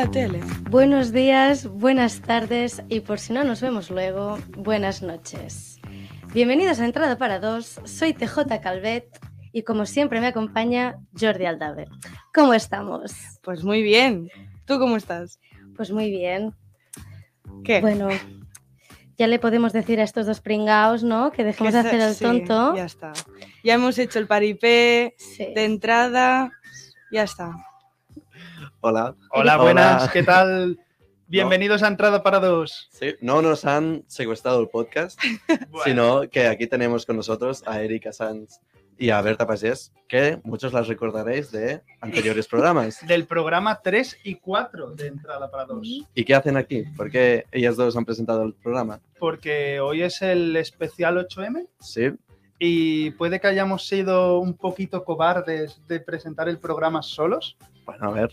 la tele. Buenos días, buenas tardes y por si no nos vemos luego, buenas noches. Bienvenidos a Entrada para Dos, soy TJ Calvet y como siempre me acompaña Jordi Aldave. ¿Cómo estamos? Pues muy bien. ¿Tú cómo estás? Pues muy bien. ¿Qué? Bueno, ya le podemos decir a estos dos pringaos, ¿no? Que dejemos de hacer el sí, tonto. Ya está. Ya hemos hecho el paripé Sí. de entrada. Ya está. Hola. Hola, Hola. buenas, ¿qué tal? Bienvenidos a Entrada para Dos. Sí, no nos han secuestrado el podcast, sino que aquí tenemos con nosotros a Erika Sanz y a Berta Pagés, que muchos las recordaréis de anteriores programas. Del programa 3 y 4 de Entrada para Dos. ¿Y qué hacen aquí? ¿Por qué ellas dos han presentado el programa? Porque hoy es el especial 8M Sí, y puede que hayamos sido un poquito cobardes de presentar el programa solos. bueno, a ver.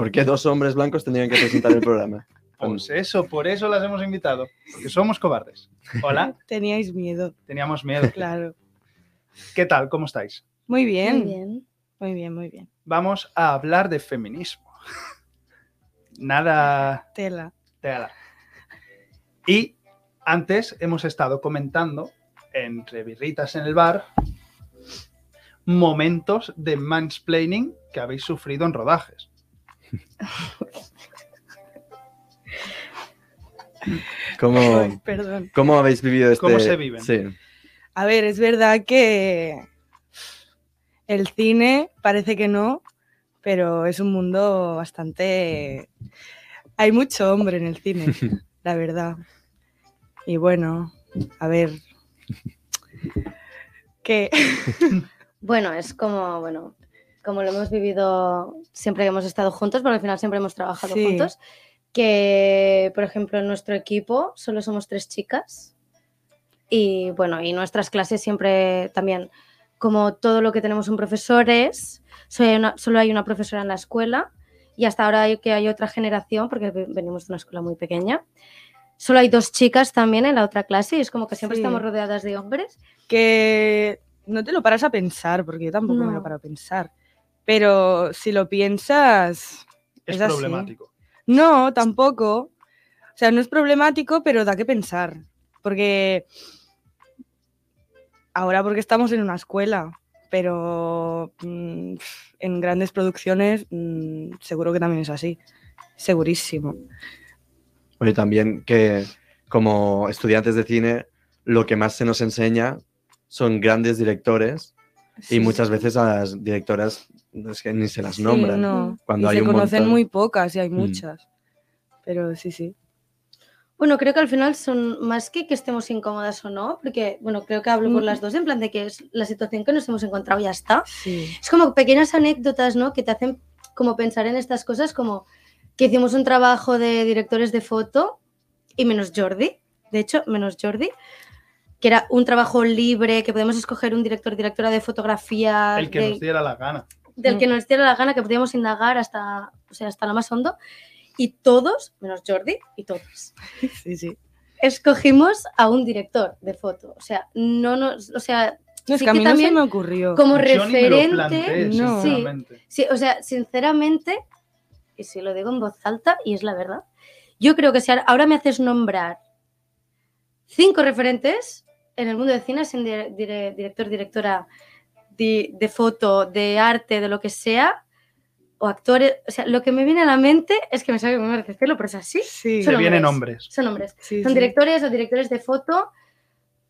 ¿Por qué dos hombres blancos tendrían que presentar el programa? Pues eso, por eso las hemos invitado. Porque somos cobardes. Hola, Teníais miedo, teníamos miedo. claro. ¿Qué tal? ¿Cómo estáis? Muy bien. Muy bien. Muy bien, muy bien. Vamos a hablar de feminismo. Nada Tela. Tela. Y antes hemos estado comentando entre birritas en el bar momentos de mansplaining que habéis sufrido en rodajes. ¿Cómo, Ay, perdón. cómo habéis vivido este...? ¿Cómo se viven? Sí. A ver, es verdad que el cine parece que no, pero es un mundo bastante... Hay mucho hombre en el cine, la verdad. Y bueno, a ver... ¿Qué? Bueno, es como, bueno, como lo hemos vivido siempre que hemos estado juntos, porque al final siempre hemos trabajado Sí. juntos, que, por ejemplo, en nuestro equipo solo somos tres chicas y, bueno, y nuestras clases siempre también, como todo lo que tenemos son profesores, solo hay una, solo hay una profesora en la escuela y hasta ahora hay, que hay otra generación, porque ve- venimos de una escuela muy pequeña, solo hay dos chicas también en la otra clase y es como que siempre Sí. estamos rodeadas de hombres. que no te lo paras a pensar, porque yo tampoco me lo paro a pensar. Pero si lo piensas, Es, Es así. problemático. no, tampoco. O sea, no es problemático, pero da que pensar. Porque ahora porque estamos en una escuela, pero mm, en grandes producciones mm, seguro que también es así. Segurísimo. Oye, también que como estudiantes de cine, lo que más se nos enseña son grandes directores Sí, y muchas veces a las directoras no es que ni se las sí, nombran. no. Cuando y hay se un conocen montón. muy pocas y hay Mm. muchas. Pero sí, sí. Bueno, creo que al final son más que que estemos incómodas o no, porque, bueno, creo que hablo por Mm. las dos, en plan de que es la situación que nos hemos encontrado y ya está. Sí. Es como pequeñas anécdotas, ¿no? Que te hacen como pensar en estas cosas, como que hicimos un trabajo de directores de foto y menos Jordi, de hecho, menos Jordi, que era un trabajo libre, que podemos escoger un director, directora de fotografía, El que de- nos diera la gana. Del Mm. que nos diera la gana, que podíamos indagar hasta, o sea, hasta lo más hondo, y todos, menos Jordi, y todos, Sí, sí. escogimos a un director de foto. O sea, no nos, o sea, No, es Sí que a que mí no se me ocurrió. como Yo ni me lo referente, planteé, no. sinceramente. sí, o sea, sinceramente, y si lo digo en voz alta, y es la verdad, yo creo que si ahora- me haces nombrar cinco referentes en el mundo del cine, sin dire- dire- director, directora de, de foto, de arte, de lo que sea, o actores, o sea, lo que me viene a la mente es que me sabe muy mal decirlo, pero es así, Sí, Son Se vienen hombres. son hombres. sí, Son sí. directores o directores de foto,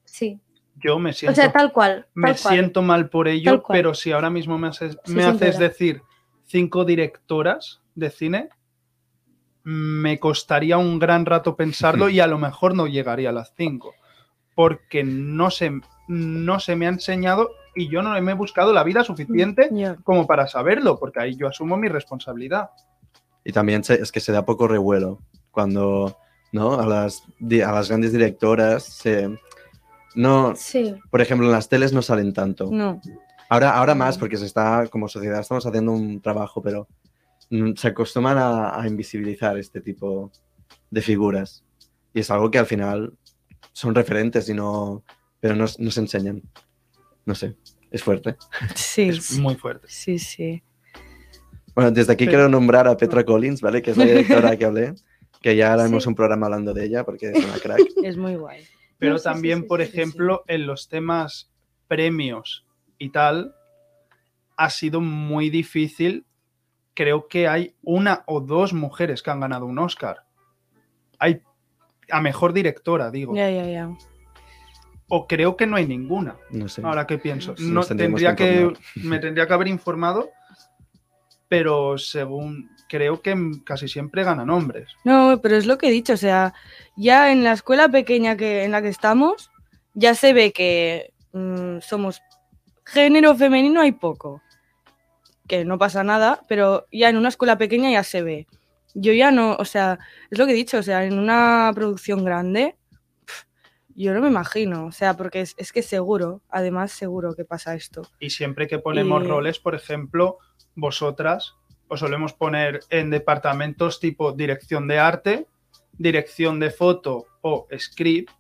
sí. Yo me siento, O sea, tal cual. me tal cual. siento mal por ello, pero si ahora mismo me haces, Sí, me haces duda. decir cinco directoras de cine, me costaría un gran rato pensarlo y a lo mejor no llegaría a las cinco. Porque no se, no se me ha enseñado y yo no me he buscado la vida suficiente Ya. como para saberlo, porque ahí yo asumo mi responsabilidad. Y también se- es que se da poco revuelo cuando ¿no? a, las, a las grandes directoras se... No, Sí. por ejemplo, en las teles no salen tanto. No. Ahora, ahora más, porque se está, como sociedad, estamos haciendo un trabajo, pero mm, se acostumbran a, a invisibilizar este tipo de figuras. Y es algo que al final son referentes y no, pero no, no se enseñan. No sé, es fuerte. Sí, Es muy fuerte. sí, sí. Bueno, desde aquí quiero nombrar a Petra Collins, ¿vale? Que es la directora que hablé, que ya haremos Sí. un programa hablando de ella porque es una crack. Es muy guay. Pero No, sí, sí, también, sí, por sí, sí, sí. ejemplo, en los temas premios y tal, ha sido muy difícil. Creo que hay una o dos mujeres que han ganado un Oscar. Hay a mejor directora, digo. Ya, ya, ya. O creo que no hay ninguna. No sé. Ahora que pienso. No, tendría que que, me tendría que haber informado, pero según creo que casi siempre ganan hombres. No, pero es lo que he dicho, o sea, ya en la escuela pequeña que, en la que estamos, ya se ve que mm, somos género femenino hay poco, que no pasa nada, pero ya en una escuela pequeña ya se ve. Yo ya no, o sea, es lo que he dicho, o sea, en una producción grande, yo no me imagino, o sea, porque es, es que seguro, además seguro que pasa esto. Y siempre que ponemos Y- roles, por ejemplo, vosotras os solemos poner en departamentos tipo dirección de arte, dirección de foto o script,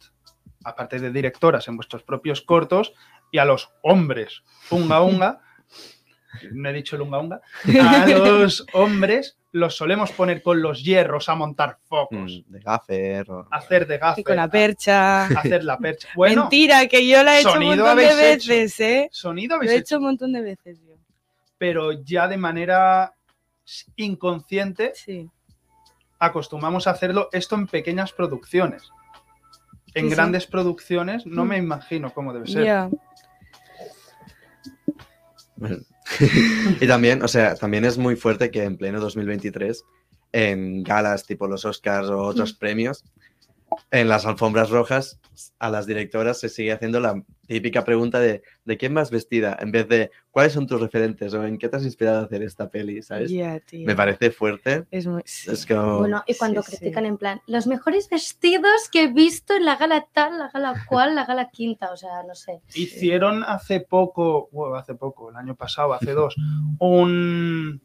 aparte de directoras en vuestros propios cortos, y a los hombres, unga unga, no he dicho el unga unga, a los hombres los solemos poner con los hierros a montar focos, Mm, de gaffer o... hacer de Y gaffer, con la percha. hacer la percha. Bueno, Mentira, que yo la he hecho un montón de habéis hecho. veces, ¿eh? sonido Lo habéis he hecho hecho un montón de veces yo. pero ya de manera inconsciente Sí. acostumbramos a hacerlo esto en pequeñas producciones. En Sí, sí. grandes producciones no Mm. me imagino cómo debe ser. Ya. Y también, o sea, también es muy fuerte que en pleno 2023, en galas tipo los Oscars o otros premios, en las alfombras rojas, a las directoras se sigue haciendo la típica pregunta de ¿de quién vas vestida? En vez de ¿cuáles son tus referentes? o ¿en qué te has inspirado a hacer esta peli? ¿Sabes? Me parece fuerte. Es muy... sí. Es como... Bueno, y cuando Sí, sí. critican en plan, los mejores vestidos que he visto en la gala tal, la gala cual, la gala quinta, o sea, no sé. Hicieron hace poco, bueno, hace poco, el año pasado, hace dos, un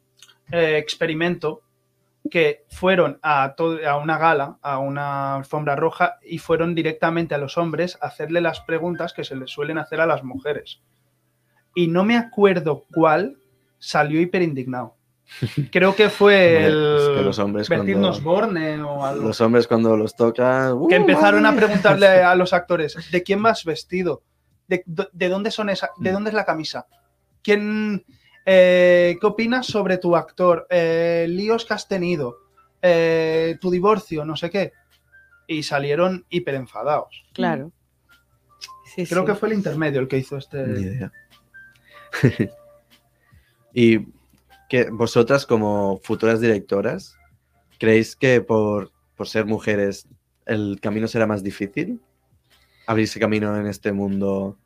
eh, experimento que fueron a, a una gala, a una alfombra roja, y fueron directamente a los hombres a hacerle las preguntas que se les suelen hacer a las mujeres. Y no me acuerdo cuál salió hiper indignado. Creo que fue el Es que los hombres Vestirnos cuando- Borne o algo. Los hombres cuando los toca... ¡uh, que empezaron a preguntarle a los actores ¿de quién vas vestido? ¿De, de dónde son esa, de dónde es la camisa? ¿Quién eh, qué opinas sobre tu actor? Eh, líos que has tenido, Eh, tu divorcio, no sé qué. Y salieron hiper enfadados. Claro. Sí, Creo sí. que fue el intermedio el que hizo este. Ni idea. y que vosotras como futuras directoras, ¿creéis que por, por ser mujeres el camino será más difícil? Abrirse camino en este mundo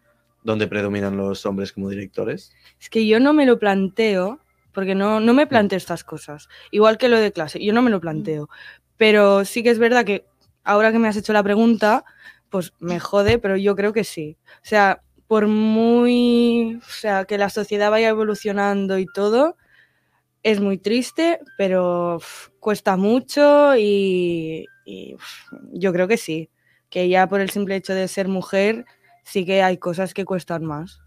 donde predominan los hombres como directores. Es que yo no me lo planteo, porque no, no me planteo estas cosas. Igual que lo de clase, yo no me lo planteo. Pero sí que es verdad que ahora que me has hecho la pregunta, pues me jode, pero yo creo que sí. O sea, por muy. O sea, que la sociedad vaya evolucionando y todo, es muy triste, pero uf, cuesta mucho y, y, uf, yo creo que sí. Que ya por el simple hecho de ser mujer, sí que hay cosas que cuestan más.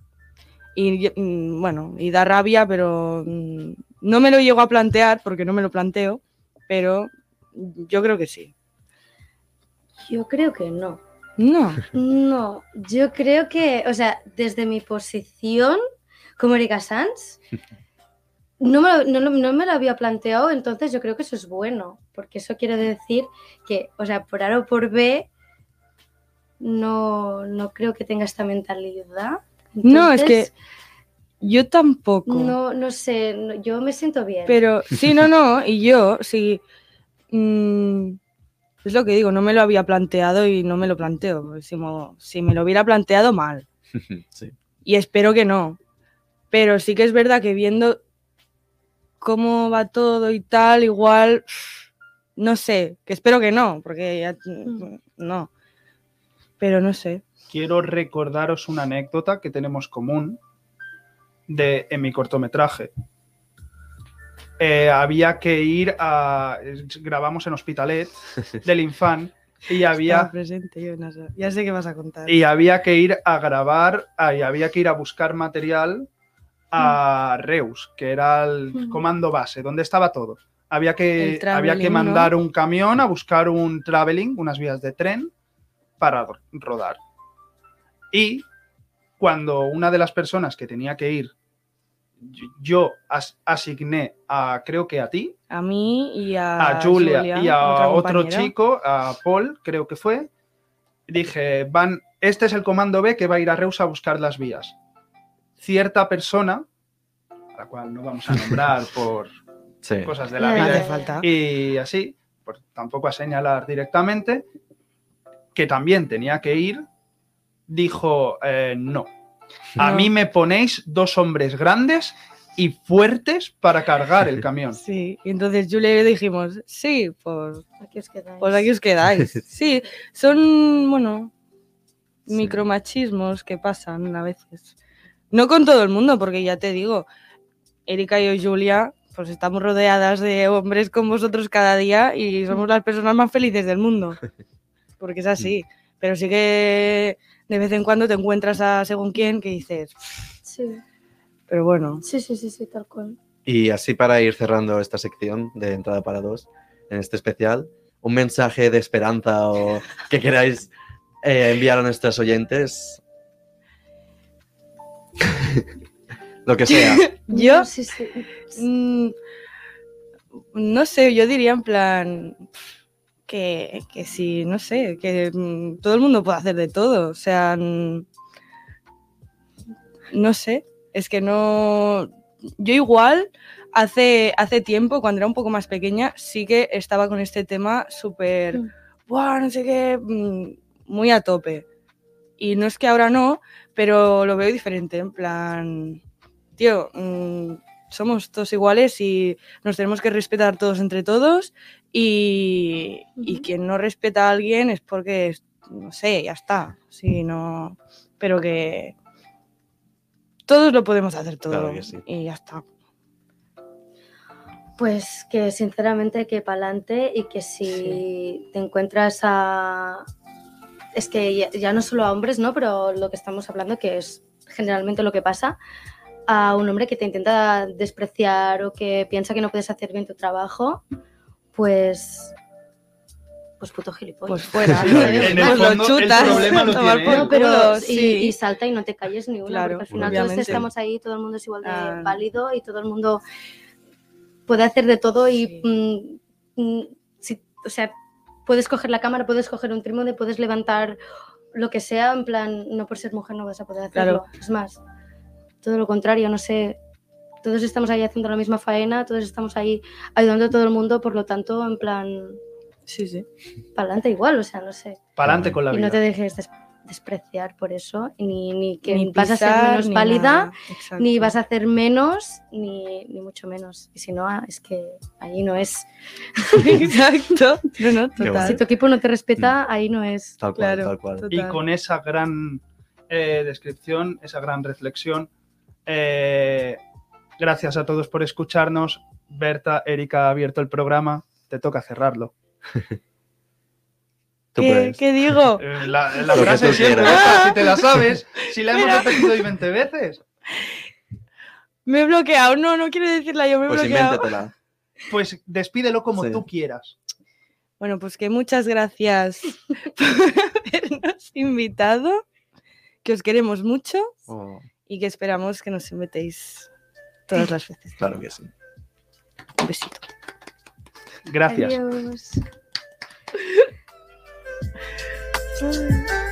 Y mm, bueno, y da rabia, pero mm, no me lo llego a plantear porque no me lo planteo, pero yo creo que sí. Yo creo que no. No, No, yo creo que, o sea, desde mi posición como Erika Sanz, no me, lo, no, no me lo había planteado, entonces yo creo que eso es bueno, porque eso quiere decir que, o sea, por A o por B, no, no creo que tenga esta mentalidad. No, es que yo tampoco. No, no sé, no- yo me siento bien. Pero sí, no, no, y yo sí. mm, es lo que digo, no me lo había planteado y no me lo planteo. Si, mo- si me lo hubiera planteado mal, sí. y espero que no. Pero sí que es verdad que viendo cómo va todo y tal, igual, no sé, que espero que no, porque ya Mm. no. Pero no sé. Quiero recordaros una anécdota que tenemos común de, en mi cortometraje. Eh, había que ir a. Grabamos en Hospitalet del Infant y había. Presente yo, no sé. Ya sé qué vas a contar. Y había que ir a grabar, ah, y había que ir a buscar material a Reus, que era el Mm. comando base, donde estaba todo. Había que, había que mandar un camión a buscar un traveling, unas vías de tren, para ro- rodar. Y cuando una de las personas que tenía que ir, yo- yo as- asigné a, creo que a ti, A mí y a, a Julia, y a otro chico, a Paul, creo que fue, dije, van, este es el comando B que va a ir a Reus a buscar las vías. Cierta persona, a la cual no vamos a nombrar por Sí. cosas de la vida hace falta. y así, pues tampoco a señalar directamente, que también tenía que ir, dijo, eh, no. A No. mí me ponéis dos hombres grandes y fuertes para cargar el camión. Sí, y entonces Julia y yo dijimos, sí, pues, Aquí os quedáis. pues aquí os quedáis. Sí, son, bueno, Sí. micromachismos que pasan a veces. No con todo el mundo, porque ya te digo, Erika y yo, Julia, pues estamos rodeadas de hombres con vosotros cada día y somos las personas más felices del mundo. Porque es así. Pero sí que de vez en cuando te encuentras a según quién que dices, Sí, pero bueno, sí, sí, sí, sí, tal cual. Y así para ir cerrando esta sección de entrada para dos, en este especial, un mensaje de esperanza o que queráis eh, enviar a nuestros oyentes. Lo que sea. Yo- No, sí, sí. Mm, no sé, yo diría en plan que, que sí, no sé, que mm, todo el mundo puede hacer de todo. O sea, no sé, es que no. Yo igual hace, hace tiempo, cuando era un poco más pequeña, sí que estaba con este tema súper, Mm. "Buah, no sé qué, mm, muy a tope. Y no es que ahora no, pero lo veo diferente, en plan, tío, mm, somos todos iguales y nos tenemos que respetar todos entre todos y, y quien no respeta a alguien es porque, no sé, ya está. Sí, no, pero que todos lo podemos hacer todo Claro que sí. y ya está. Pues que sinceramente que pa'lante y que si Sí. te encuentras a... Es que ya, ya no solo a hombres, ¿no? Pero lo que estamos hablando, que es generalmente lo que pasa, a un hombre que te intenta despreciar o que piensa que no puedes hacer bien tu trabajo, pues... Pues puto gilipollas. Pues fuera, ¿no? en el lo el problema lo tiene por pero y, sí. y salta y no te calles ni una, Claro, porque al final todos obviamente. estamos ahí, todo el mundo es igual de Ah. válido y todo el mundo puede hacer de todo y Sí. mm, mm, si- o sea, puedes coger la cámara, puedes coger un trípode, puedes levantar lo que sea, en plan, no por ser mujer no vas a poder hacerlo. Es más, todo lo contrario, no sé, todos estamos ahí haciendo la misma faena, todos estamos ahí ayudando a todo el mundo, por lo tanto, en plan, Sí, sí. para adelante igual, o sea, no sé. Para adelante con la Y vida. no te dejes des- despreciar por eso, ni, ni que Ni vas a ser menos ni válida, ni vas a hacer menos, ni, ni mucho menos. Y si no, ah, es que ahí no es. Exacto. No, no, total. Si tu equipo no te respeta, ahí no es. Tal cual, Claro, tal cual. total. Y con esa gran eh, descripción, esa gran reflexión, eh, gracias a todos por escucharnos. Berta, Erika ha abierto el programa, te toca cerrarlo. ¿Qué, digo? Eh, la que frase siempre. Berta, si te la sabes, si la hemos repetido hoy 20 veces, Me he bloqueado. No, no quiero decirla yo, me he Pues bloqueado. invéntatela. pues despídelo como Sí. tú quieras. Bueno, pues que muchas gracias por habernos invitado, que os queremos mucho Oh, y que esperamos que nos invitéis todas las veces. claro que sí. Un besito. Gracias. Adiós.